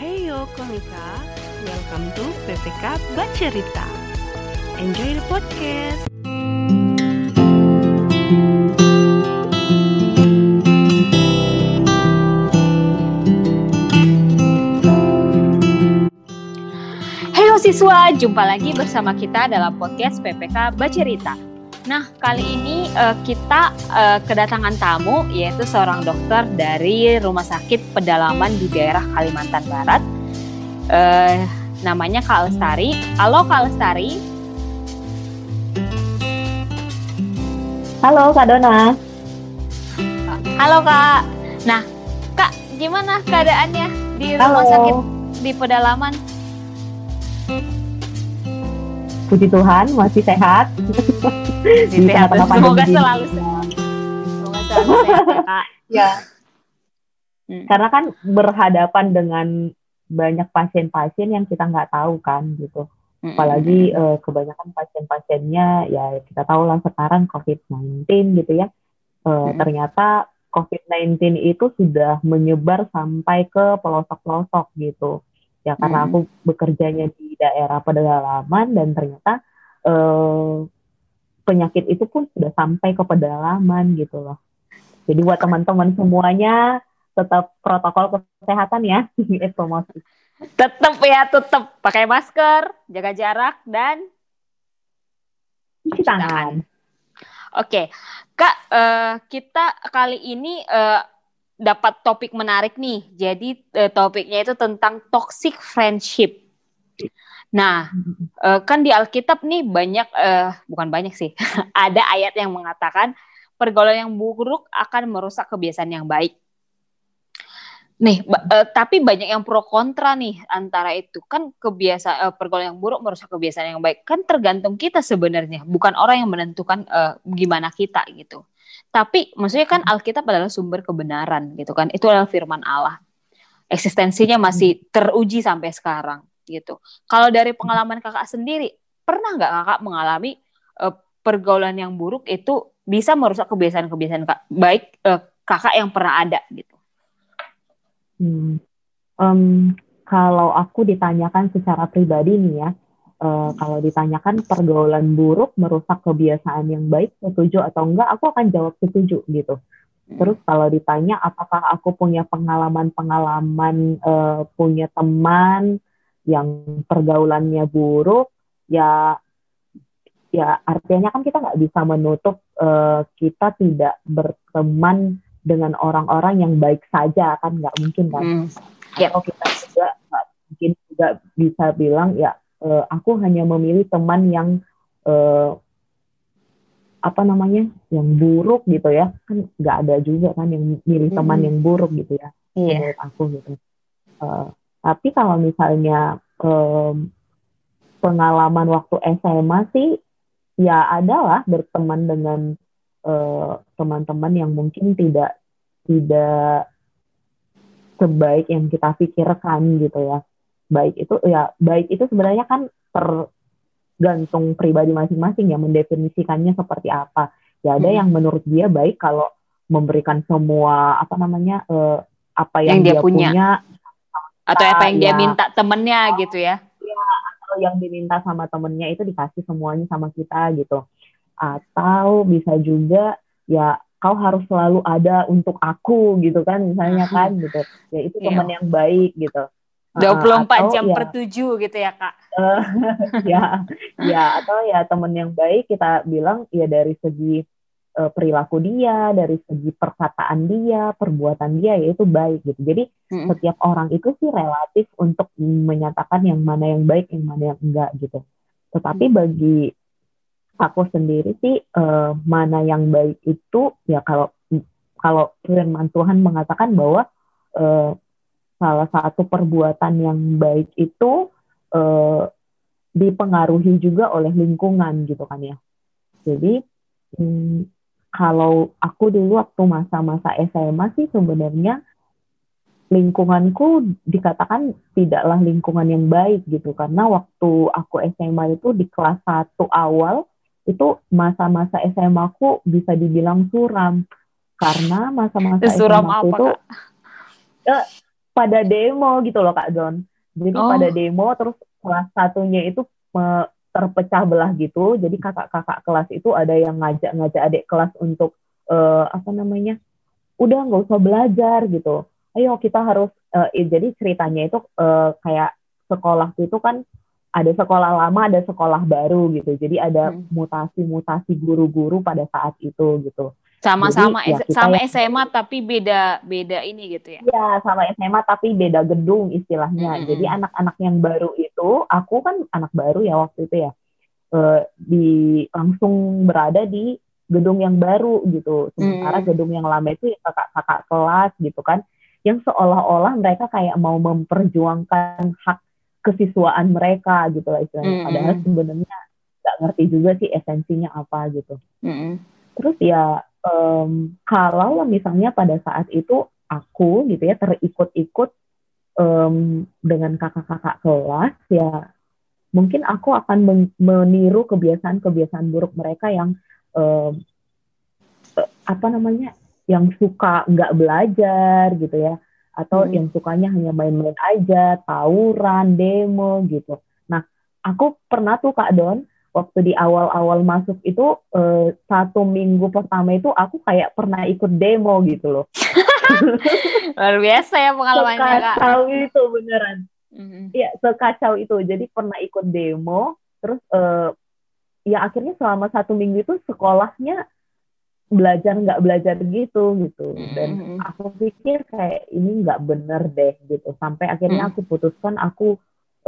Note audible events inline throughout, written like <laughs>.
Heyo Komika, welcome to PPK Bacerita. Enjoy the podcast. Heyo siswa, jumpa lagi bersama kita dalam podcast PPK Bacerita. Nah, kali ini uh, kita uh, kedatangan tamu yaitu seorang dokter dari Rumah Sakit Pedalaman di daerah Kalimantan Barat. Uh, namanya Kak Lestari. Halo Kak Lestari. Halo Kak Dona. Halo Kak. Nah, Kak, gimana keadaannya di Rumah Halo. Sakit di Pedalaman? Puji Tuhan masih sehat. Di Di sehat. Semoga selalu sehat. Semoga selalu sehat ya Kak. <laughs> Ya. Hmm. Karena kan berhadapan dengan banyak pasien-pasien yang kita nggak tahu kan gitu. Mm-mm. Apalagi eh, kebanyakan pasien-pasiennya ya kita tahu lah sekarang COVID-19 gitu ya. Eh, Mm-mm. Ternyata COVID-19 itu sudah menyebar sampai ke pelosok-pelosok gitu. Ya karena Mm-mm. aku bekerjanya di daerah pedalaman dan ternyata eh, penyakit itu pun sudah sampai ke pedalaman gitu loh. Jadi buat teman-teman semuanya tetap protokol kesehatan ya, <laughs> promosi. Tetap ya, tetap pakai masker, jaga jarak dan Cuci tangan. oke. Kak, eh, kita kali ini eh, dapat topik menarik nih. Jadi eh, topiknya itu tentang toxic friendship. Nah, eh, kan di Alkitab nih banyak eh, bukan banyak sih. <laughs> ada ayat yang mengatakan pergaulan yang buruk akan merusak kebiasaan yang baik. Nih, ba- eh, tapi banyak yang pro kontra nih antara itu. Kan kebiasaan pergaulan yang buruk merusak kebiasaan yang baik. Kan tergantung kita sebenarnya, bukan orang yang menentukan eh, gimana kita gitu. Tapi maksudnya kan Alkitab adalah sumber kebenaran gitu kan. Itu adalah firman Allah. Eksistensinya masih teruji sampai sekarang gitu. Kalau dari pengalaman kakak sendiri, pernah nggak kakak mengalami eh, pergaulan yang buruk itu bisa merusak kebiasaan-kebiasaan kak, baik eh, kakak yang pernah ada gitu? Hmm. Em, kalau aku ditanyakan secara pribadi nih ya, eh, kalau ditanyakan pergaulan buruk merusak kebiasaan yang baik, setuju atau enggak, aku akan jawab setuju gitu. Terus kalau ditanya apakah aku punya pengalaman-pengalaman, eh, punya teman yang pergaulannya buruk, ya, ya artinya kan kita nggak bisa menutup eh, kita tidak berteman dengan orang-orang yang baik saja kan nggak mungkin kan Hmm. Yep. atau kita juga nggak mungkin juga bisa bilang ya eh, aku hanya memilih teman yang eh, apa namanya yang buruk gitu ya kan nggak ada juga kan yang milih teman Mm-mm. yang buruk gitu ya Iya. menurut aku gitu Eh, tapi kalau misalnya em, pengalaman waktu SMA sih ya adalah berteman dengan teman-teman yang mungkin tidak tidak sebaik yang kita pikirkan gitu ya. Baik itu ya baik itu sebenarnya kan tergantung pribadi masing-masing ya mendefinisikannya seperti apa. Ya ada Hmm. yang menurut dia baik kalau memberikan semua apa namanya eh, apa Yang yang, dia dia, punya. punya, Atau apa yang dia ya. minta temennya gitu ya? atau yang diminta sama temennya itu dikasih semuanya sama kita gitu. Atau bisa juga ya kau harus selalu ada untuk aku gitu kan misalnya kan gitu. Ya itu Iya. teman yang baik gitu. Uh, 24 atau jam ya, per 7 gitu ya, Kak. <laughs> ya ya atau ya teman yang baik kita bilang ya dari segi eh, perilaku dia, dari segi perkataan dia, perbuatan dia ya itu baik gitu. Jadi Mm-mm. setiap orang itu sih relatif untuk menyatakan yang mana yang baik, yang mana yang enggak gitu. Tetapi bagi aku sendiri sih eh, mana yang baik itu ya kalau kalau firman Tuhan mengatakan bahwa eh, salah satu perbuatan yang baik itu eh, dipengaruhi juga oleh lingkungan gitu kan ya. Jadi hmm, kalau aku dulu waktu masa-masa SMA sih sebenarnya lingkunganku dikatakan tidaklah lingkungan yang baik gitu karena waktu aku SMA itu di kelas 1 awal itu masa-masa SMA aku bisa dibilang suram karena masa-masa Suram SMA apa, aku itu Kak? eh, pada demo gitu loh Kak Don. Jadi Oh. pada demo terus kelas satunya itu terpecah belah gitu. Jadi kakak-kakak kelas itu ada yang ngajak-ngajak adik kelas untuk eh, apa namanya? Udah nggak usah belajar gitu. Ayo kita harus eh, jadi ceritanya itu eh, kayak sekolah itu kan ada sekolah lama, ada sekolah baru gitu. Jadi ada Hmm. mutasi-mutasi guru-guru pada saat itu gitu. Sama-sama Jadi, ya sama SMA tapi beda beda ini gitu ya. Iya, sama SMA tapi beda gedung istilahnya. Mm-mm. Jadi anak-anak yang baru itu, aku kan anak baru ya waktu itu ya, eh, di langsung berada di gedung yang baru gitu. Sementara Mm. gedung yang lama itu ya kakak-kakak kelas gitu kan, yang seolah-olah mereka kayak mau memperjuangkan hak kesiswaan mereka gitu lah istilahnya. Mm-mm. Padahal sebenarnya nggak ngerti juga sih esensinya apa gitu. Mm-mm. Terus ya em, kalau misalnya pada saat itu aku gitu ya terikut-ikut em, dengan kakak-kakak kelas ya mungkin aku akan men- meniru kebiasaan-kebiasaan buruk mereka yang eh, apa namanya yang suka nggak belajar gitu ya atau Hmm. yang sukanya hanya main-main aja tawuran demo gitu nah aku pernah tuh kak Don waktu di awal-awal masuk itu eh, satu minggu pertama itu aku kayak pernah ikut demo gitu loh. <laughs> Luar biasa ya pengalamannya kak. Sekacau itu beneran. Iya, sekacau itu. Jadi pernah ikut demo, terus eh, ya akhirnya selama satu minggu itu sekolahnya belajar nggak belajar gitu gitu. Dan Mm-mm. aku pikir kayak ini nggak bener deh gitu. Sampai akhirnya Mm. aku putuskan aku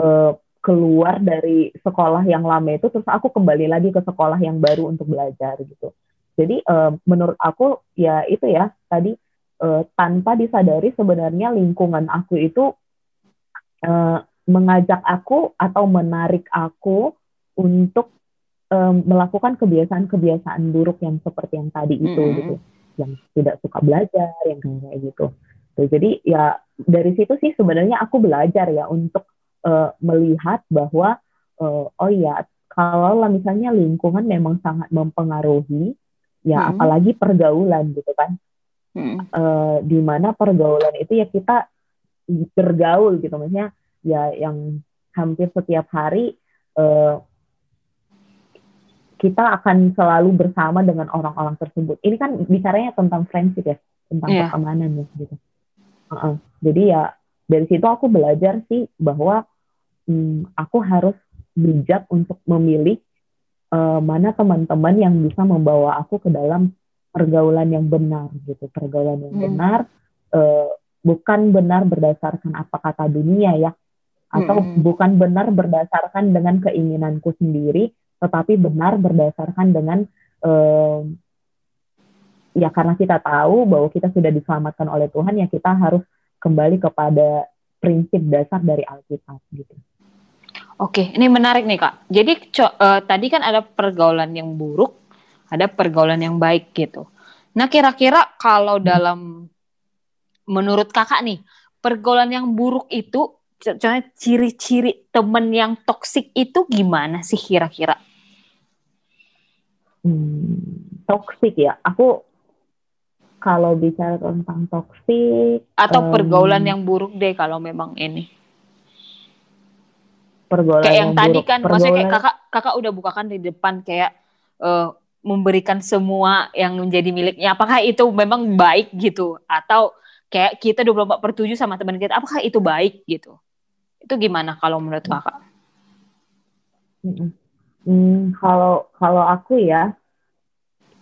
eh, keluar dari sekolah yang lama itu, terus aku kembali lagi ke sekolah yang baru untuk belajar gitu. Jadi eh, menurut aku ya itu ya tadi eh, tanpa disadari sebenarnya lingkungan aku itu eh, mengajak aku atau menarik aku untuk eh, melakukan kebiasaan-kebiasaan buruk yang seperti yang tadi itu Mm-mm. gitu, yang tidak suka belajar, yang kayak gitu. Tuh, jadi ya dari situ sih sebenarnya aku belajar ya untuk eh, melihat bahwa eh, oh ya kalau lah misalnya lingkungan memang sangat mempengaruhi, ya Mm-mm. apalagi pergaulan gitu kan Mm-mm. eh, di mana pergaulan itu ya kita bergaul gitu maksudnya ya yang hampir setiap hari eh, kita akan selalu bersama dengan orang-orang tersebut. Ini kan bicaranya tentang friendship ya, tentang Iya. pertemanan ya gitu. Heeh. Jadi ya dari situ aku belajar sih bahwa hmm, aku harus bijak untuk memilih eh, mana teman-teman yang bisa membawa aku ke dalam pergaulan yang benar gitu, pergaulan yang Hmm. benar eh, bukan benar berdasarkan apa kata dunia ya, atau Mm-mm. bukan benar berdasarkan dengan keinginanku sendiri, tetapi benar berdasarkan dengan eh, ya karena kita tahu bahwa kita sudah diselamatkan oleh Tuhan ya kita harus kembali kepada prinsip dasar dari Alkitab gitu. Oke, ini menarik nih kak. Jadi co- eh, tadi kan ada pergaulan yang buruk, ada pergaulan yang baik gitu. Nah kira-kira kalau Hmm. dalam menurut kakak nih, pergaulan yang buruk itu, co- contohnya ciri-ciri temen yang toksik itu gimana sih kira-kira? Hmm, toksik ya. Aku kalau bicara tentang toksik Atau Em, pergaulan yang buruk deh kalau memang ini. Pergaulan Kayak yang tadi buruk. kan, maksudnya kayak kakak kakak udah bukakan di depan kayak eh, memberikan semua yang menjadi miliknya. Apakah itu memang baik gitu? Atau kayak kita 24 per 7 sama teman kita, apakah itu baik gitu? Itu gimana kalau menurut kakak? Mm-mm. Hmm, kalau kalau aku ya,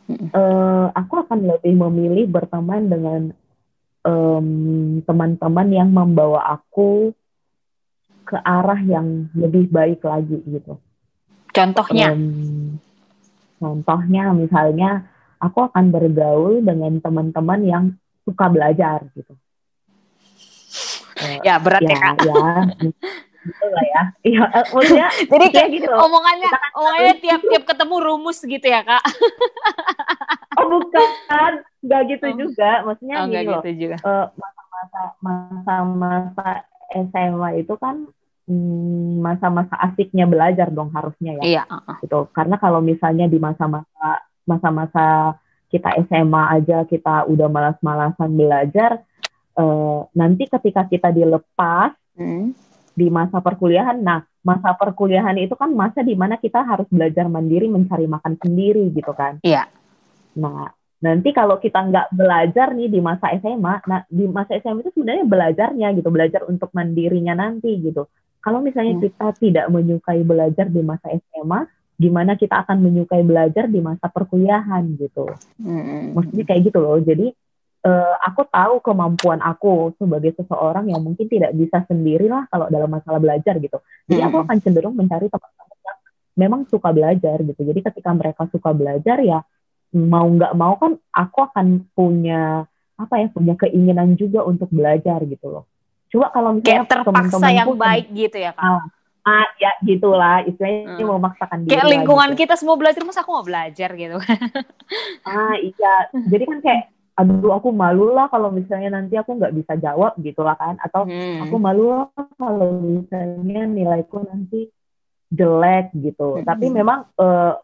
Mm-mm. eh, aku akan lebih memilih berteman dengan em, teman-teman yang membawa aku ke arah yang lebih baik lagi gitu. Contohnya, Em, contohnya misalnya aku akan bergaul dengan teman-teman yang suka belajar gitu. Ya berat ya, ya, kak. ya, gitu lah ya. Iya, <laughs> maksudnya <laughs> Jadi kayak gitu loh. omongannya, omongannya tiap-tiap ketemu rumus gitu ya kak? <laughs> Oh bukan, nggak gitu Oh. juga. Maksudnya Oh, gini loh, gitu juga. eh, masa-masa masa-masa SMA itu kan masa-masa asiknya belajar dong harusnya ya. Iya. Gitu. Karena kalau misalnya di masa-masa masa-masa kita SMA aja kita udah malas-malasan belajar, uh, nanti ketika kita dilepas hmm. di masa perkuliahan, nah masa perkuliahan itu kan masa di mana kita harus belajar mandiri mencari makan sendiri gitu kan. Iya. Nah nanti kalau kita nggak belajar nih di masa SMA, nah di masa SMA itu sebenarnya belajarnya gitu, belajar untuk mandirinya nanti gitu. Kalau misalnya hmm. kita tidak menyukai belajar di masa SMA, gimana kita akan menyukai belajar di masa perkuliahan gitu. Hmm. Maksudnya kayak gitu loh. Jadi uh, aku tahu kemampuan aku sebagai seseorang yang mungkin tidak bisa sendirilah kalau dalam masalah belajar gitu. Jadi aku akan cenderung mencari teman-teman yang memang suka belajar gitu. Jadi ketika mereka suka belajar ya mau nggak mau kan aku akan punya apa ya punya keinginan juga untuk belajar gitu loh. Coba kalau misalnya kayak terpaksa yang baik gitu ya kak. Ah, ah ya gitulah istilahnya hmm. memaksakan diri kayak lingkungan gitu. kita semua belajar masa aku mau belajar gitu <laughs> ah iya jadi kan kayak aduh aku malu lah kalau misalnya nanti aku nggak bisa jawab gitu lah kan atau hmm. aku malu lah kalau misalnya nilaiku nanti jelek gitu hmm. tapi memang uh,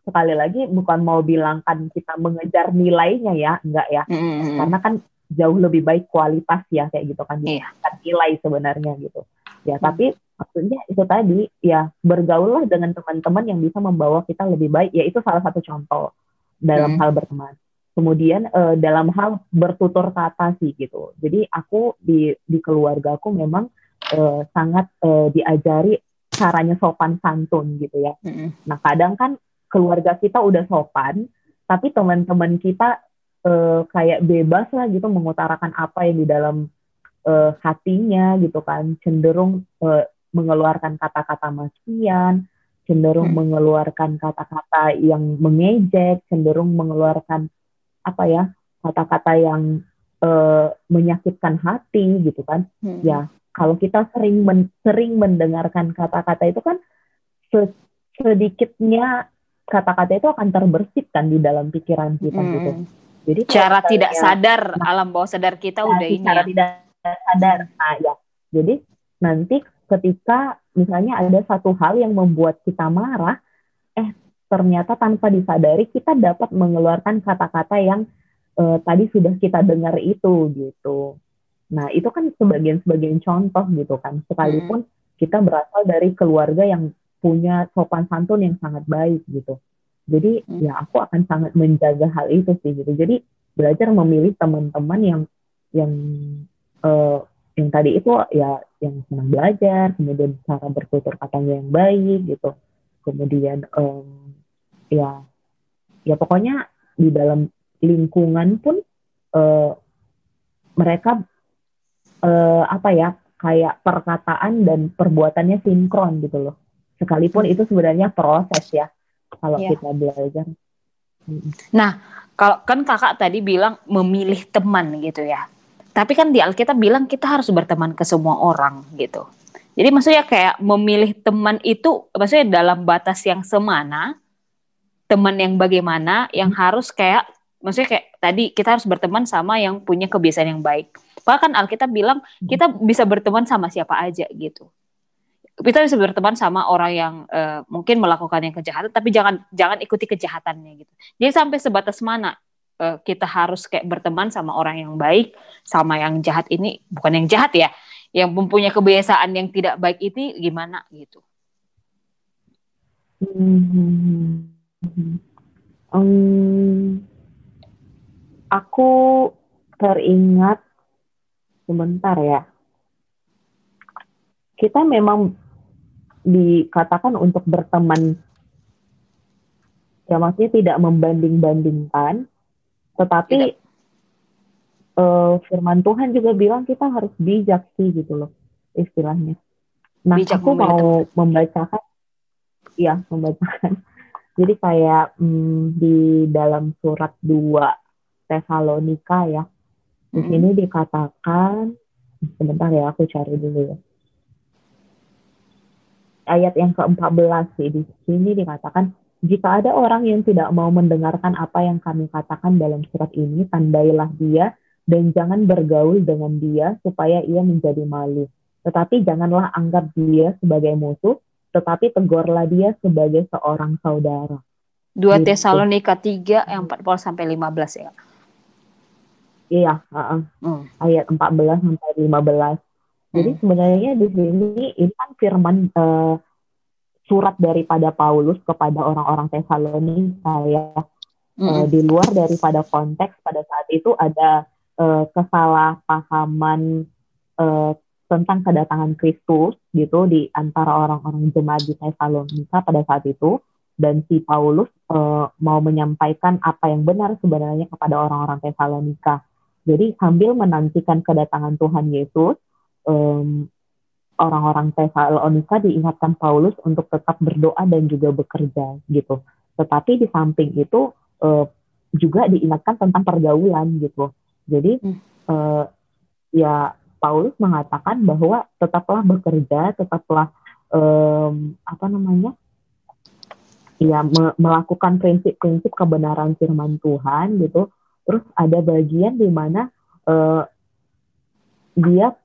sekali lagi bukan mau bilang kan kita mengejar nilainya ya enggak ya hmm. karena kan jauh lebih baik kualitas ya kayak gitu kan yeah. nilai sebenarnya gitu ya hmm. tapi maksudnya itu tadi ya bergaul lah dengan teman-teman yang bisa membawa kita lebih baik ya itu salah satu contoh dalam hmm. hal berteman kemudian uh, dalam hal bertutur kata sih gitu jadi aku di di keluarga aku memang uh, sangat uh, diajari caranya sopan santun gitu ya hmm. nah kadang kan keluarga kita udah sopan tapi teman-teman kita uh, kayak bebas lah gitu mengutarakan apa yang di dalam uh, hatinya gitu kan cenderung uh, mengeluarkan kata-kata makian, cenderung hmm. mengeluarkan kata-kata yang mengejek, cenderung mengeluarkan apa ya kata-kata yang uh, menyakitkan hati gitu kan. Hmm. Ya kalau kita sering men sering mendengarkan kata-kata itu kan sedikitnya kata-kata itu akan terbersih kan di dalam pikiran kita hmm. gitu. Jadi cara tidak sadar nah, alam bawah sadar kita nah, udah ini. Cara ya. tidak sadar. Nah ya. Jadi nanti ketika misalnya ada satu hal yang membuat kita marah, eh ternyata tanpa disadari kita dapat mengeluarkan kata-kata yang uh, tadi sudah kita dengar itu gitu. Nah itu kan sebagian-sebagian contoh gitu kan. Sekalipun hmm. kita berasal dari keluarga yang punya sopan santun yang sangat baik gitu. Jadi hmm. ya aku akan sangat menjaga hal itu sih gitu. Jadi belajar memilih teman-teman yang yang uh, yang tadi itu ya yang senang belajar, kemudian cara bertutur katanya yang baik gitu, kemudian um, ya ya pokoknya di dalam lingkungan pun uh, mereka uh, apa ya kayak perkataan dan perbuatannya sinkron gitu loh. Sekalipun itu sebenarnya proses ya kalau yeah. kita belajar. Nah, kalau kan kakak tadi bilang memilih teman gitu ya. Tapi kan di Alkitab bilang kita harus berteman ke semua orang gitu. Jadi maksudnya kayak memilih teman itu maksudnya dalam batas yang semana, teman yang bagaimana yang harus kayak maksudnya kayak tadi kita harus berteman sama yang punya kebiasaan yang baik. Bahkan Alkitab bilang kita bisa berteman sama siapa aja gitu. Kita bisa berteman sama orang yang uh, mungkin melakukan yang kejahatan tapi jangan jangan ikuti kejahatannya gitu. Jadi sampai sebatas mana uh, kita harus kayak berteman sama orang yang baik sama yang jahat ini bukan yang jahat ya yang mempunyai kebiasaan yang tidak baik ini gimana gitu hmm. Um, aku teringat sebentar ya kita memang dikatakan untuk berteman ya maksudnya tidak membanding-bandingkan tetapi uh, firman Tuhan juga bilang kita harus bijak sih gitu loh istilahnya. Nah, bijak aku mau membacakan, ya membacakan. <laughs> Jadi kayak hmm, di dalam surat 2 Tesalonika ya, di hmm. sini dikatakan, sebentar ya aku cari dulu ya. Ayat yang ke-14 sih, di sini dikatakan, jika ada orang yang tidak mau mendengarkan apa yang kami katakan dalam surat ini, tandailah dia dan jangan bergaul dengan dia supaya ia menjadi malu. Tetapi janganlah anggap dia sebagai musuh, tetapi tegurlah dia sebagai seorang saudara. 2 gitu. Tesalonika 3 yang 40 sampai 15 ya. Iya, uh, uh. Hmm. ayat 14 sampai 15. Jadi hmm. sebenarnya di sini ini kan firman uh, surat daripada Paulus kepada orang-orang Tesalonika ya. Mm-hmm. Uh, di luar daripada konteks pada saat itu ada uh, kesalahpahaman uh, tentang kedatangan Kristus gitu di antara orang-orang jemaat di Tesalonika pada saat itu dan si Paulus uh, mau menyampaikan apa yang benar sebenarnya kepada orang-orang Tesalonika. Jadi sambil menantikan kedatangan Tuhan Yesus, um, orang-orang Tesalonika diingatkan Paulus untuk tetap berdoa dan juga bekerja gitu. Tetapi di samping itu uh, juga diingatkan tentang pergaulan gitu. Jadi hmm. uh, ya Paulus mengatakan bahwa tetaplah bekerja, tetaplah um, apa namanya, ya me melakukan prinsip-prinsip kebenaran firman Tuhan gitu. Terus ada bagian di mana uh, dia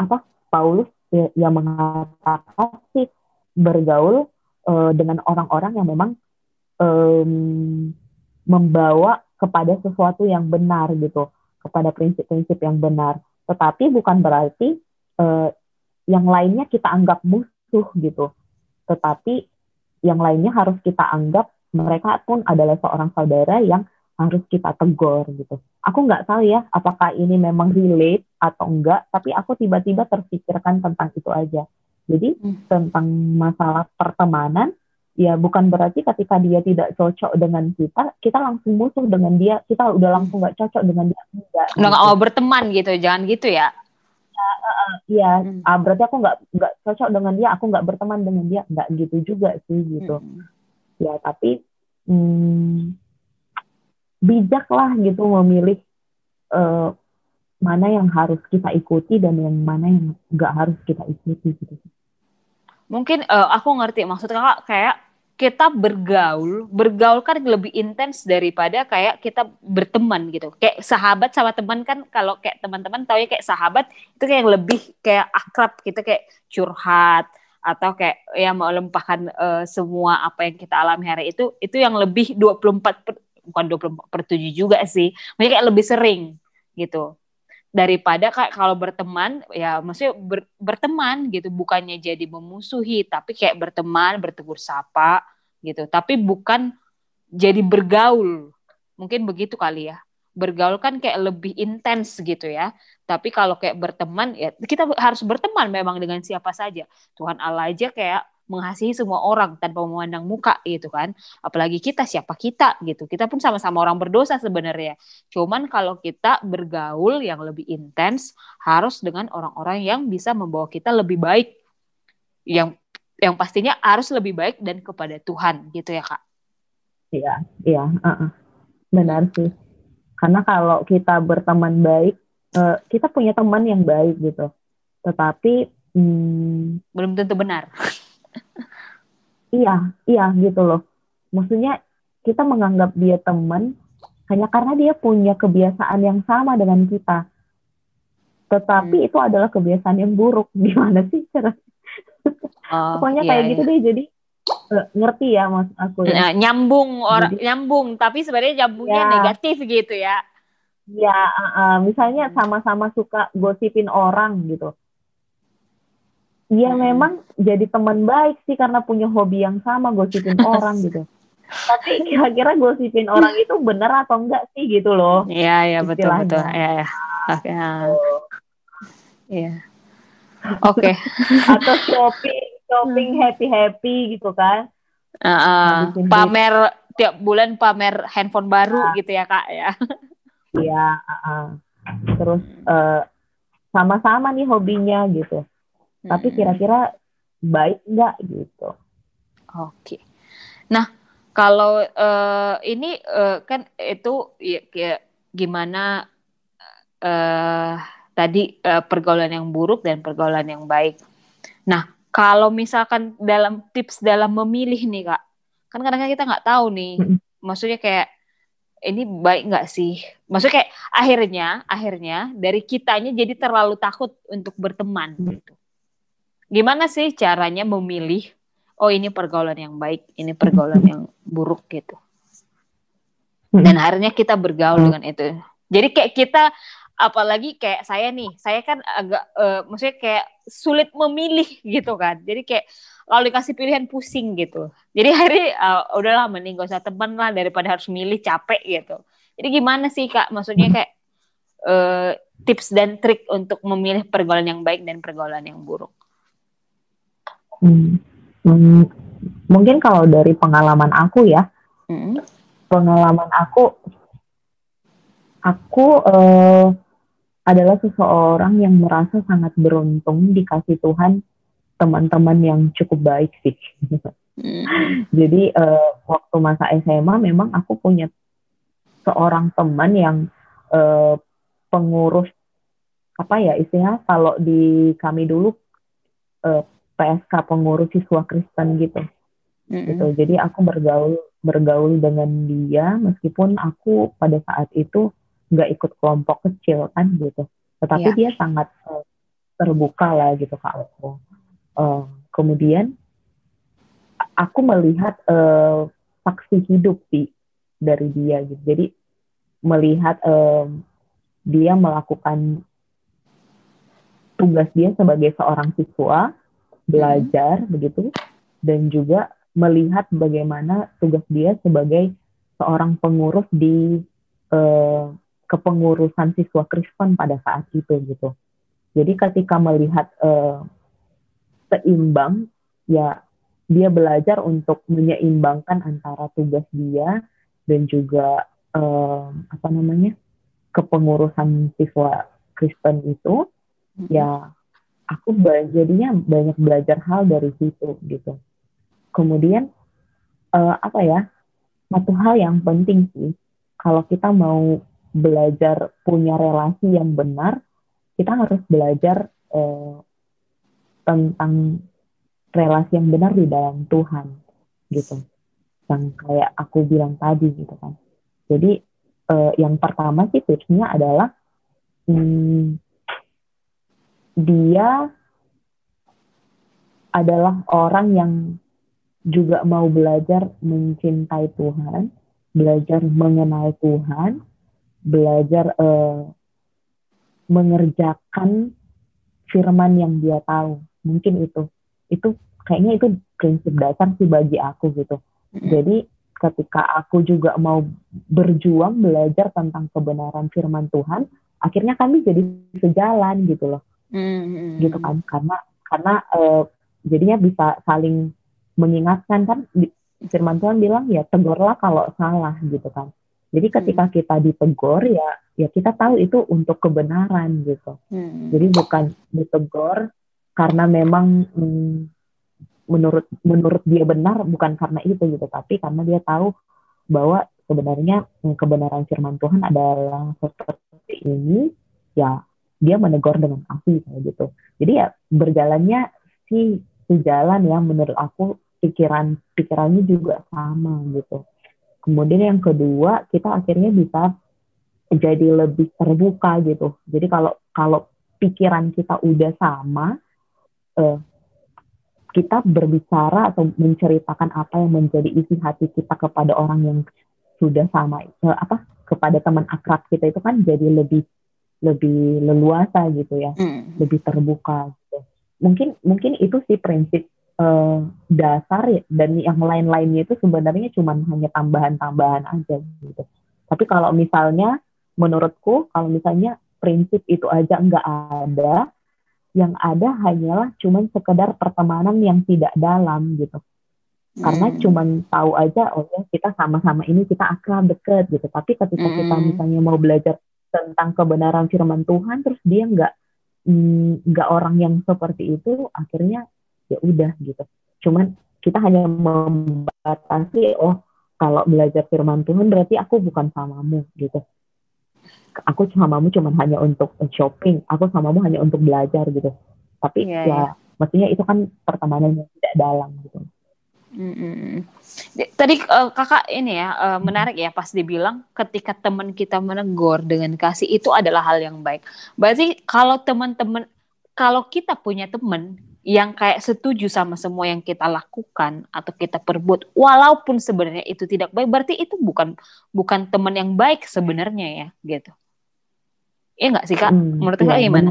apa Paulus Ya, yang mengatakan sih bergaul uh, dengan orang-orang yang memang um, membawa kepada sesuatu yang benar gitu, kepada prinsip-prinsip yang benar. Tetapi bukan berarti uh, yang lainnya kita anggap musuh gitu. Tetapi yang lainnya harus kita anggap mereka pun adalah seorang saudara yang harus kita tegur gitu. Aku nggak tahu ya apakah ini memang relate atau enggak, tapi aku tiba-tiba terpikirkan tentang itu aja. Jadi hmm. tentang masalah pertemanan, ya bukan berarti ketika dia tidak cocok dengan kita, kita langsung musuh dengan dia, kita udah langsung nggak cocok dengan dia enggak. Nggak gitu. mau berteman gitu, jangan gitu ya. Iya, uh, hmm. uh, berarti aku nggak nggak cocok dengan dia, aku nggak berteman dengan dia, nggak gitu juga sih gitu. Hmm. Ya tapi hmm, bijaklah gitu memilih uh, mana yang harus kita ikuti dan yang mana yang nggak harus kita ikuti gitu. Mungkin uh, aku ngerti maksud kakak kayak kita bergaul, bergaul kan lebih intens daripada kayak kita berteman gitu. Kayak sahabat sama teman kan kalau kayak teman-teman tahu ya kayak sahabat itu kayak lebih kayak akrab kita kayak curhat atau kayak yang melempahkan uh, semua apa yang kita alami hari itu itu yang lebih 24 per, bukan 20 per 7 juga sih. Maksudnya kayak lebih sering gitu. Daripada kayak kalau berteman ya maksudnya ber, berteman gitu bukannya jadi memusuhi tapi kayak berteman, bertegur sapa gitu. Tapi bukan jadi bergaul. Mungkin begitu kali ya. Bergaul kan kayak lebih intens gitu ya. Tapi kalau kayak berteman ya kita harus berteman memang dengan siapa saja. Tuhan Allah aja kayak mengasihi semua orang tanpa memandang muka gitu kan. Apalagi kita siapa kita gitu. Kita pun sama-sama orang berdosa sebenarnya. Cuman kalau kita bergaul yang lebih intens harus dengan orang-orang yang bisa membawa kita lebih baik. Yang yang pastinya harus lebih baik dan kepada Tuhan gitu ya kak. Iya, iya, uh -uh. benar sih. Karena kalau kita berteman baik, uh, kita punya teman yang baik gitu. Tetapi hmm, belum tentu benar. <laughs> iya, iya gitu loh. Maksudnya kita menganggap dia teman hanya karena dia punya kebiasaan yang sama dengan kita. Tetapi hmm. itu adalah kebiasaan yang buruk. <laughs> Gimana sih cara? Oh, Pokoknya iya, kayak iya. gitu deh. Jadi uh, ngerti ya mas aku ya. Nah, nyambung orang nyambung, tapi sebenarnya nyambungnya ya. negatif gitu ya. Ya, uh, uh, misalnya sama-sama suka gosipin orang gitu dia hmm. memang jadi teman baik sih karena punya hobi yang sama gosipin <laughs> orang gitu. Tapi <laughs> kira-kira gosipin orang itu benar atau enggak sih gitu loh? Iya iya betul betul. Iya ya. Oke. Iya. Oke. <laughs> Atau shopping shopping hmm. happy happy gitu kan? Uh, uh, pamer tiap bulan pamer handphone baru uh, gitu ya kak ya? Iya. Uh, uh. Terus uh, sama-sama nih hobinya gitu tapi kira-kira baik nggak gitu? Oke. Nah kalau uh, ini uh, kan itu ya, kayak gimana uh, tadi uh, pergaulan yang buruk dan pergaulan yang baik. Nah kalau misalkan dalam tips dalam memilih nih kak kan kadang-kadang kita nggak tahu nih maksudnya kayak ini baik nggak sih? Maksudnya kayak akhirnya, akhirnya dari kitanya jadi terlalu takut untuk berteman gitu gimana sih caranya memilih oh ini pergaulan yang baik ini pergaulan yang buruk gitu hmm. dan akhirnya kita bergaul dengan itu Jadi kayak kita apalagi kayak saya nih, saya kan agak uh, maksudnya kayak sulit memilih gitu kan. Jadi kayak kalau dikasih pilihan pusing gitu. Jadi <laughs> akhirnya uh, udahlah mending gak usah teman lah daripada harus milih capek gitu. Jadi gimana sih kak? Maksudnya kayak uh, tips dan trik untuk memilih pergaulan yang baik dan pergaulan yang buruk. Hmm. Hmm. Mungkin kalau dari pengalaman aku ya, hmm. pengalaman aku, aku uh, adalah seseorang yang merasa sangat beruntung dikasih Tuhan teman-teman yang cukup baik sih. Hmm. <laughs> Jadi uh, waktu masa SMA memang aku punya seorang teman yang uh, pengurus apa ya istilahnya kalau di kami dulu uh, PSK pengurus siswa Kristen gitu. Mm-hmm. gitu. Jadi aku bergaul bergaul dengan dia meskipun aku pada saat itu nggak ikut kelompok kecil kan gitu tetapi yeah. dia sangat uh, terbuka lah gitu kak aku uh, kemudian aku melihat uh, saksi hidup sih dari dia gitu jadi melihat uh, dia melakukan tugas dia sebagai seorang siswa belajar hmm. begitu dan juga melihat bagaimana tugas dia sebagai seorang pengurus di uh, kepengurusan siswa Kristen pada saat itu gitu. Jadi ketika melihat uh, seimbang, ya dia belajar untuk menyeimbangkan antara tugas dia dan juga uh, apa namanya kepengurusan siswa Kristen itu, hmm. ya aku jadinya banyak belajar hal dari situ gitu. Kemudian uh, apa ya satu hal yang penting sih kalau kita mau belajar punya relasi yang benar, kita harus belajar eh, tentang relasi yang benar di dalam Tuhan, gitu. Yang kayak aku bilang tadi, gitu kan. Jadi eh, yang pertama sih tipsnya adalah hmm, dia adalah orang yang juga mau belajar mencintai Tuhan, belajar mengenal Tuhan, belajar uh, mengerjakan firman yang dia tahu. Mungkin itu. Itu kayaknya itu prinsip dasar sih bagi aku gitu. Jadi ketika aku juga mau berjuang belajar tentang kebenaran firman Tuhan, akhirnya kami jadi sejalan gitu loh. Mm. Gitu kan karena karena uh, jadinya bisa saling mengingatkan kan firman Tuhan bilang ya tegurlah kalau salah gitu kan. Jadi ketika hmm. kita ditegur ya ya kita tahu itu untuk kebenaran gitu. Hmm. Jadi bukan ditegur karena memang hmm, menurut menurut dia benar bukan karena itu gitu, tapi karena dia tahu bahwa sebenarnya hmm, kebenaran firman Tuhan adalah seperti ini, ya dia menegur dengan kasih kayak gitu. Jadi ya berjalannya sih sejalan ya menurut aku pikiran pikirannya juga sama gitu. Kemudian yang kedua, kita akhirnya bisa jadi lebih terbuka gitu. Jadi kalau kalau pikiran kita udah sama, eh, kita berbicara atau menceritakan apa yang menjadi isi hati kita kepada orang yang sudah sama, eh, apa kepada teman akrab kita itu kan jadi lebih lebih leluasa gitu ya, mm. lebih terbuka. Gitu. Mungkin mungkin itu sih prinsip uh, dasar ya, dan yang lain-lainnya itu sebenarnya cuma hanya tambahan-tambahan aja gitu. Tapi kalau misalnya menurutku kalau misalnya prinsip itu aja nggak ada, yang ada hanyalah cuma sekedar pertemanan yang tidak dalam gitu. Karena hmm. cuma tahu aja oh ya kita sama-sama ini kita akrab deket gitu. Tapi ketika hmm. kita misalnya mau belajar tentang kebenaran firman Tuhan terus dia nggak mm, nggak mm, orang yang seperti itu akhirnya ya udah gitu. Cuman kita hanya membatasi oh kalau belajar firman Tuhan berarti aku bukan samamu gitu. Aku samamu cuma hanya untuk shopping aku samamu hanya untuk belajar gitu. Tapi yeah, ya yeah. maksudnya itu kan pertemanan yang tidak dalam gitu Mm-hmm. Tadi uh, kakak ini ya uh, menarik ya pas dibilang ketika teman kita menegur dengan kasih itu adalah hal yang baik. Berarti kalau teman-teman kalau kita punya teman yang kayak setuju sama semua yang kita lakukan atau kita perbuat walaupun sebenarnya itu tidak baik berarti itu bukan bukan teman yang baik sebenarnya ya gitu Iya nggak sih kak? Hmm, menurut ya, kak gimana?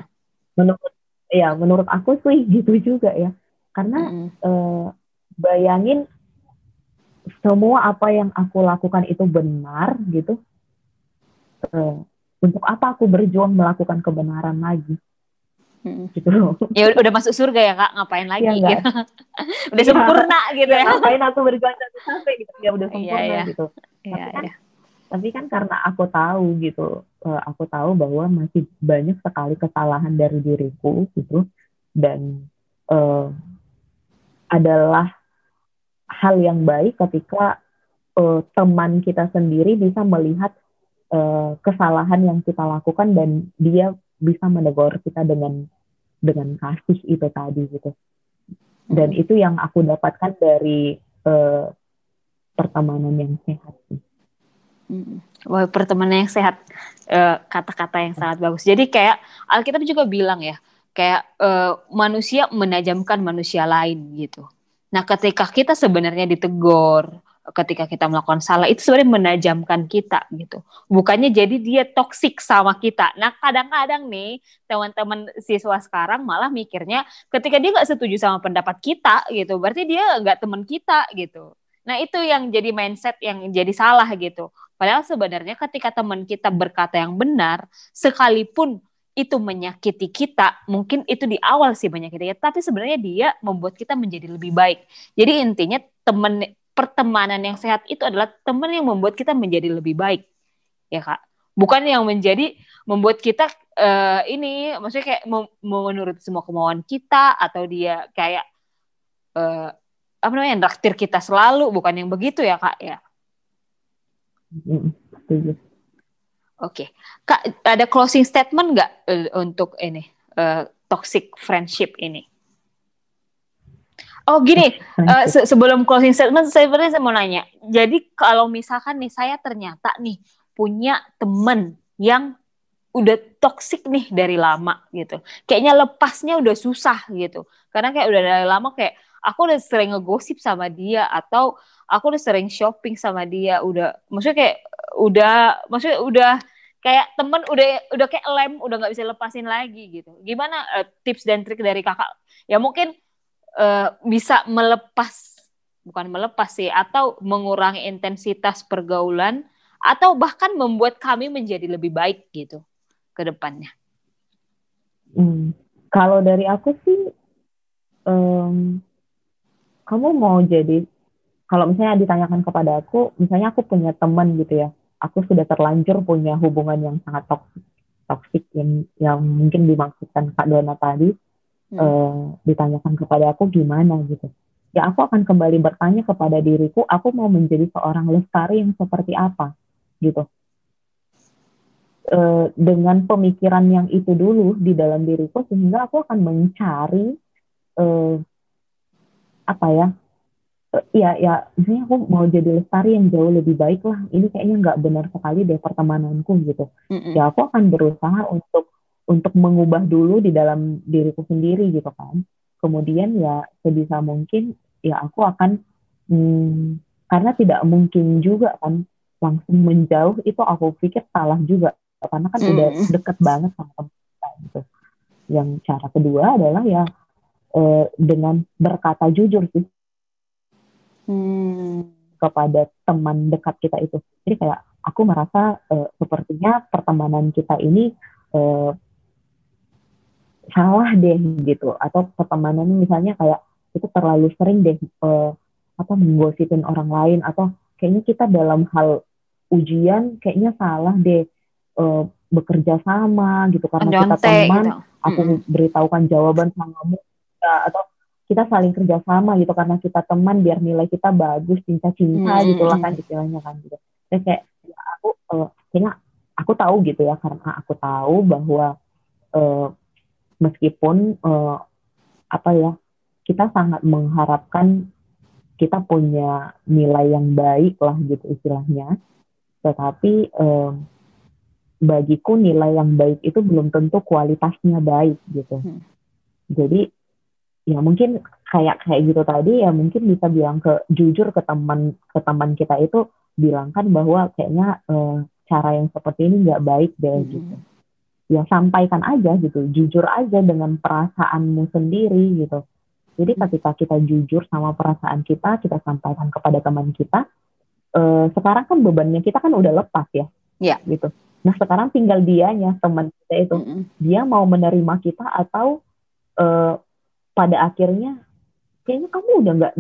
Menurut ya menurut aku sih gitu juga ya. Karena hmm. uh, bayangin semua apa yang aku lakukan itu benar gitu. Uh, untuk apa aku berjuang melakukan kebenaran lagi? Hmm. gitu loh. Ya udah masuk surga ya kak, ngapain lagi ya, gitu. <laughs> udah ya, sempurna gitu ya. Ngapain aku berjuang sampai gitu, ya udah iya, sempurna ya, ya. gitu. Ya, tapi kan, ya. tapi kan karena aku tahu gitu, uh, aku tahu bahwa masih banyak sekali kesalahan dari diriku gitu, dan uh, adalah hal yang baik ketika uh, teman kita sendiri bisa melihat uh, kesalahan yang kita lakukan dan dia bisa menegur kita dengan dengan kasih itu tadi gitu dan itu yang aku dapatkan dari uh, pertemanan yang sehat sih. Wah, pertemanan yang sehat kata eh, kata-kata yang sangat bagus. Jadi kayak Alkitab juga bilang ya, kayak uh, manusia menajamkan manusia lain gitu. Nah, ketika kita sebenarnya ditegur, ketika kita melakukan salah itu sebenarnya menajamkan kita gitu. Bukannya jadi dia toksik sama kita. Nah kadang-kadang nih teman-teman siswa sekarang malah mikirnya ketika dia nggak setuju sama pendapat kita gitu, berarti dia nggak teman kita gitu. Nah itu yang jadi mindset yang jadi salah gitu. Padahal sebenarnya ketika teman kita berkata yang benar, sekalipun itu menyakiti kita, mungkin itu di awal sih menyakiti kita, tapi sebenarnya dia membuat kita menjadi lebih baik. Jadi intinya teman pertemanan yang sehat itu adalah teman yang membuat kita menjadi lebih baik. Ya kak. Bukan yang menjadi membuat kita uh, ini maksudnya kayak menurut semua kemauan kita atau dia kayak uh, apa namanya traktir kita selalu bukan yang begitu ya kak ya Oke, okay. kak ada closing statement nggak uh, untuk ini uh, toxic friendship ini? Oh gini, uh, se sebelum closing statement saya sebenarnya saya mau nanya. Jadi kalau misalkan nih saya ternyata nih punya temen yang udah toxic nih dari lama gitu. Kayaknya lepasnya udah susah gitu. Karena kayak udah dari lama kayak aku udah sering ngegosip sama dia atau aku udah sering shopping sama dia. Udah maksudnya kayak udah maksudnya udah kayak temen udah udah kayak lem udah nggak bisa lepasin lagi gitu. Gimana uh, tips dan trik dari kakak? Ya mungkin uh, bisa melepas bukan melepas sih atau mengurangi intensitas pergaulan atau bahkan membuat kami menjadi lebih baik gitu ke depannya. Hmm. Kalau dari aku sih, um, kamu mau jadi kalau misalnya ditanyakan kepada aku, misalnya aku punya teman gitu ya, aku sudah terlanjur punya hubungan yang sangat toksik, toksik yang yang mungkin dimaksudkan Kak Dona tadi, hmm. uh, ditanyakan kepada aku gimana gitu ya aku akan kembali bertanya kepada diriku aku mau menjadi seorang lestari yang seperti apa gitu uh, dengan pemikiran yang itu dulu di dalam diriku sehingga aku akan mencari uh, apa ya ya ya misalnya aku mau jadi lestari yang jauh lebih baik lah. Ini kayaknya nggak benar sekali deh pertemananku gitu. Mm -mm. ya aku akan berusaha untuk untuk mengubah dulu di dalam diriku sendiri gitu kan. Kemudian ya sebisa mungkin ya aku akan hmm, karena tidak mungkin juga kan langsung menjauh itu aku pikir salah juga. Karena kan mm. udah deket banget sama teman kita gitu. Yang cara kedua adalah ya eh, dengan berkata jujur sih hmm. kepada teman dekat kita itu jadi kayak aku merasa eh, sepertinya pertemanan kita ini eh, salah deh gitu atau pertemanan misalnya kayak itu terlalu sering deh uh, apa menggosipin orang lain atau kayaknya kita dalam hal ujian kayaknya salah deh uh, bekerja sama gitu karena Jonte, kita teman gitu. aku hmm. beritahukan jawaban sama kamu ya, atau kita saling kerja sama gitu karena kita teman biar nilai kita bagus cinta-cinta hmm. gitu lah kan istilahnya kan gitu terus kayak ya aku uh, kayaknya aku tahu gitu ya karena aku tahu bahwa uh, meskipun uh, apa ya kita sangat mengharapkan kita punya nilai yang baik lah gitu istilahnya tetapi um, bagiku nilai yang baik itu belum tentu kualitasnya baik gitu hmm. jadi ya mungkin kayak kayak gitu tadi ya mungkin bisa bilang ke jujur ke teman ke teman kita itu bilangkan bahwa kayaknya uh, cara yang seperti ini nggak baik deh hmm. gitu ya sampaikan aja gitu jujur aja dengan perasaanmu sendiri gitu jadi hmm. ketika kita jujur sama perasaan kita kita sampaikan kepada teman kita eh, sekarang kan bebannya kita kan udah lepas ya ya gitu nah sekarang tinggal dianya teman kita itu mm -hmm. dia mau menerima kita atau eh, pada akhirnya kayaknya kamu udah nggak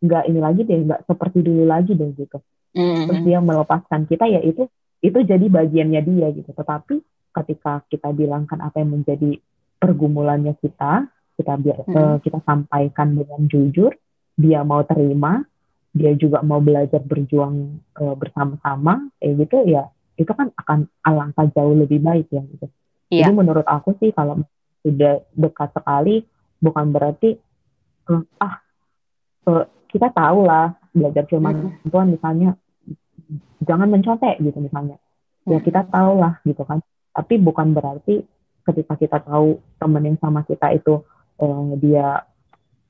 nggak ini lagi deh nggak seperti dulu lagi deh gitu mm -hmm. terus dia melepaskan kita ya itu itu jadi bagiannya dia gitu tetapi ketika kita bilangkan apa yang menjadi pergumulannya kita, kita biar hmm. uh, kita sampaikan dengan jujur, dia mau terima, dia juga mau belajar berjuang uh, bersama-sama, kayak gitu ya, itu kan akan alangkah jauh lebih baik ya gitu. Yeah. Jadi menurut aku sih kalau sudah dekat sekali, bukan berarti uh, ah uh, kita tahu lah belajar firman hmm. Tuhan misalnya jangan mencontek gitu misalnya. Ya kita tahu lah gitu kan tapi bukan berarti ketika kita tahu teman yang sama kita itu eh, dia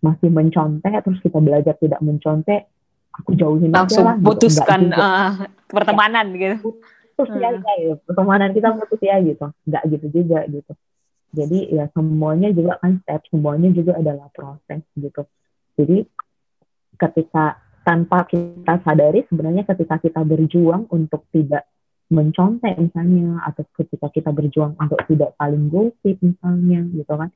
masih mencontek terus kita belajar tidak mencontek aku jauhin langsung aja lah, putuskan gitu. uh, pertemanan ya. gitu putus ya, hmm. ya, pertemanan kita putus ya gitu nggak gitu juga gitu jadi ya semuanya juga kan step semuanya juga adalah proses gitu. Jadi ketika tanpa kita sadari sebenarnya ketika kita berjuang untuk tidak mencontek misalnya atau ketika kita berjuang untuk tidak saling gosip misalnya gitu kan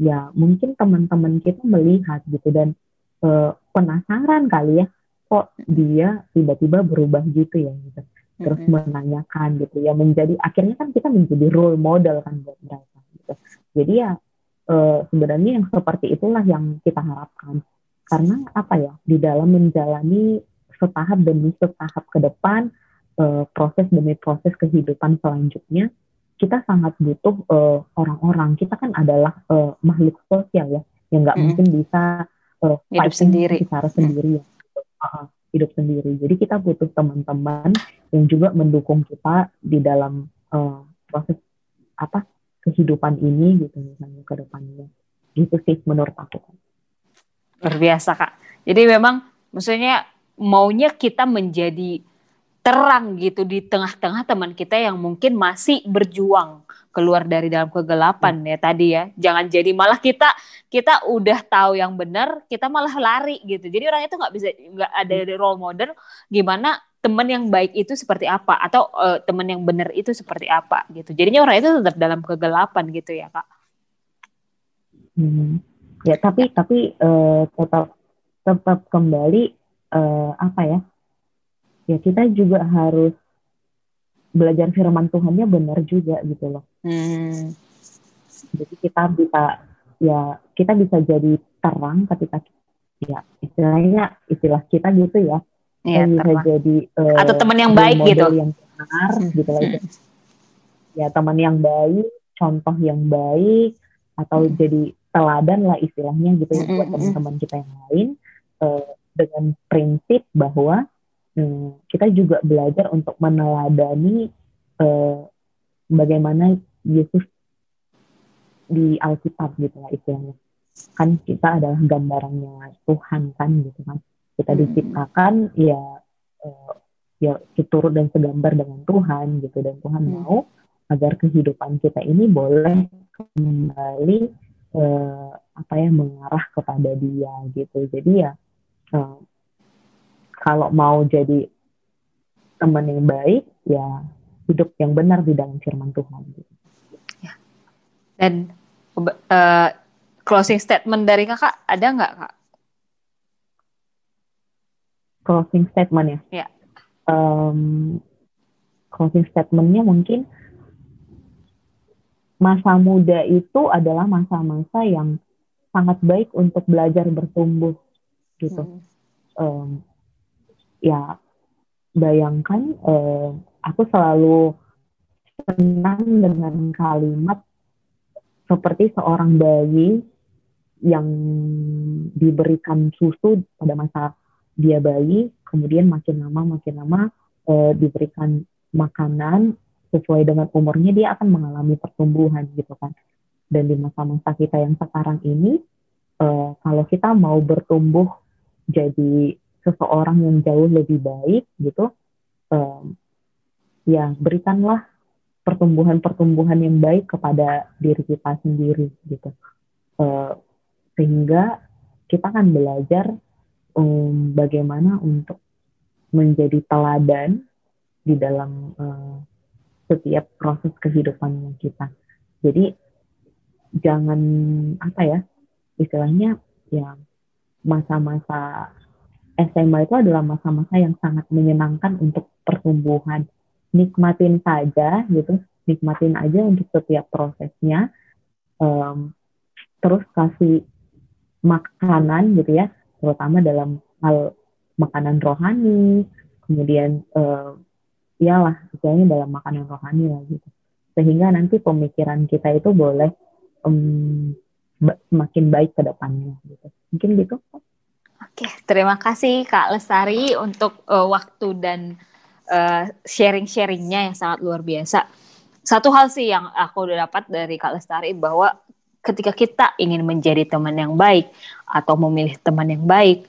ya mungkin teman-teman kita melihat gitu dan uh, penasaran kali ya kok dia tiba-tiba berubah gitu ya gitu. Terus mm-hmm. menanyakan gitu ya menjadi akhirnya kan kita menjadi role model kan buat mereka gitu. Jadi ya uh, sebenarnya yang seperti itulah yang kita harapkan. Karena apa ya di dalam menjalani setahap demi setahap ke depan uh, proses demi proses kehidupan selanjutnya kita sangat butuh uh, orang-orang. Kita kan adalah uh, makhluk sosial ya yang nggak mm. mungkin bisa uh, hidup sendiri. secara sendiri ya. Uh, hidup sendiri. Jadi kita butuh teman-teman yang juga mendukung kita di dalam uh, proses apa kehidupan ini gitu misalnya ke depannya. Gitu sih menurut aku. Luar biasa kak. Jadi memang maksudnya maunya kita menjadi terang gitu di tengah-tengah teman kita yang mungkin masih berjuang keluar dari dalam kegelapan ya tadi ya. Jangan jadi malah kita kita udah tahu yang benar, kita malah lari gitu. Jadi orang itu nggak bisa nggak ada role model gimana teman yang baik itu seperti apa atau uh, teman yang benar itu seperti apa gitu. Jadinya orang itu tetap dalam kegelapan gitu ya, Kak. Hmm. Ya, tapi tapi uh, tetap tetap kembali uh, apa ya? ya kita juga harus belajar firman Tuhannya benar juga gitu loh. Hmm. Jadi kita bisa ya kita bisa jadi terang ketika ya istilahnya istilah kita gitu ya. Iya, bisa jadi uh, atau teman yang baik gitu. Yang benar hmm. gitu. Hmm. Ya teman yang baik, contoh yang baik atau hmm. jadi teladan lah istilahnya gitu ya hmm. buat hmm, hmm. teman-teman kita yang lain uh, dengan prinsip bahwa Hmm, kita juga belajar untuk meneladani uh, bagaimana Yesus di Alkitab gitu lah istilahnya. Kan kita adalah gambarannya Tuhan kan gitu kan. Kita hmm. diciptakan ya uh, ya turut dan segambar dengan Tuhan gitu dan Tuhan hmm. mau agar kehidupan kita ini boleh kembali uh, apa ya mengarah kepada Dia gitu. Jadi ya uh, kalau mau jadi teman yang baik ya hidup yang benar di dalam firman Tuhan gitu. Ya. Dan uh, closing statement dari kakak ada nggak kak? Closing statement ya? Ya. Um, closing statementnya mungkin masa muda itu adalah masa-masa yang sangat baik untuk belajar bertumbuh gitu. Hmm. Um, ya bayangkan eh, aku selalu senang dengan kalimat seperti seorang bayi yang diberikan susu pada masa dia bayi, kemudian makin lama makin lama eh, diberikan makanan sesuai dengan umurnya dia akan mengalami pertumbuhan gitu kan. Dan di masa-masa kita yang sekarang ini, eh, kalau kita mau bertumbuh jadi seseorang yang jauh lebih baik gitu um, ya berikanlah pertumbuhan-pertumbuhan yang baik kepada diri kita sendiri gitu uh, sehingga kita akan belajar um, bagaimana untuk menjadi teladan di dalam uh, setiap proses kehidupan kita jadi jangan apa ya istilahnya ya masa-masa SMA itu adalah masa-masa yang sangat menyenangkan untuk pertumbuhan. Nikmatin saja gitu, nikmatin aja untuk setiap prosesnya. Um, terus kasih makanan gitu ya, terutama dalam hal makanan rohani, kemudian uh, iyalah istilahnya dalam makanan rohani lah gitu. Sehingga nanti pemikiran kita itu boleh um, semakin baik ke depannya gitu. Mungkin gitu. Oke, terima kasih Kak Lestari untuk uh, waktu dan uh, sharing-sharingnya yang sangat luar biasa. Satu hal sih yang aku udah dapat dari Kak Lestari bahwa ketika kita ingin menjadi teman yang baik atau memilih teman yang baik,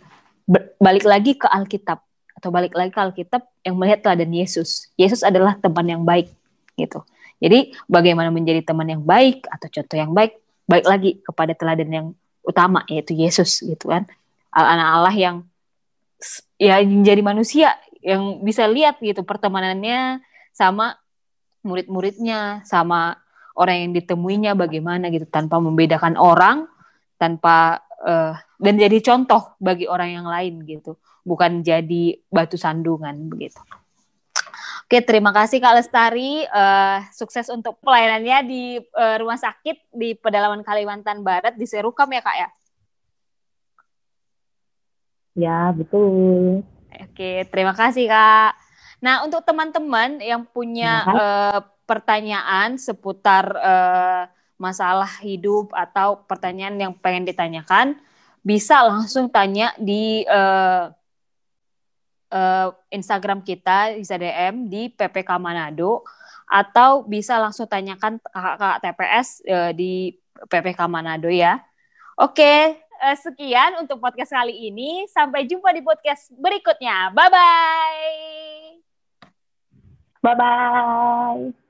balik lagi ke Alkitab atau balik lagi ke Alkitab yang melihat teladan Yesus. Yesus adalah teman yang baik gitu. Jadi bagaimana menjadi teman yang baik atau contoh yang baik balik lagi kepada teladan yang utama yaitu Yesus gitu kan anak Allah yang ya menjadi manusia yang bisa lihat gitu pertemanannya sama murid-muridnya sama orang yang ditemuinya bagaimana gitu tanpa membedakan orang tanpa uh, dan jadi contoh bagi orang yang lain gitu bukan jadi batu sandungan begitu Oke, terima kasih Kak Lestari. Uh, sukses untuk pelayanannya di uh, rumah sakit di pedalaman Kalimantan Barat di Serukam ya Kak ya? Ya, betul. Oke, terima kasih Kak. Nah, untuk teman-teman yang punya uh, pertanyaan seputar uh, masalah hidup atau pertanyaan yang pengen ditanyakan, bisa langsung tanya di uh, uh, Instagram kita bisa DM di PPK Manado atau bisa langsung tanyakan kakak TPS uh, di PPK Manado ya. Oke, uh, sekian untuk podcast kali ini. Sampai jumpa di podcast berikutnya. Bye bye. Bye bye.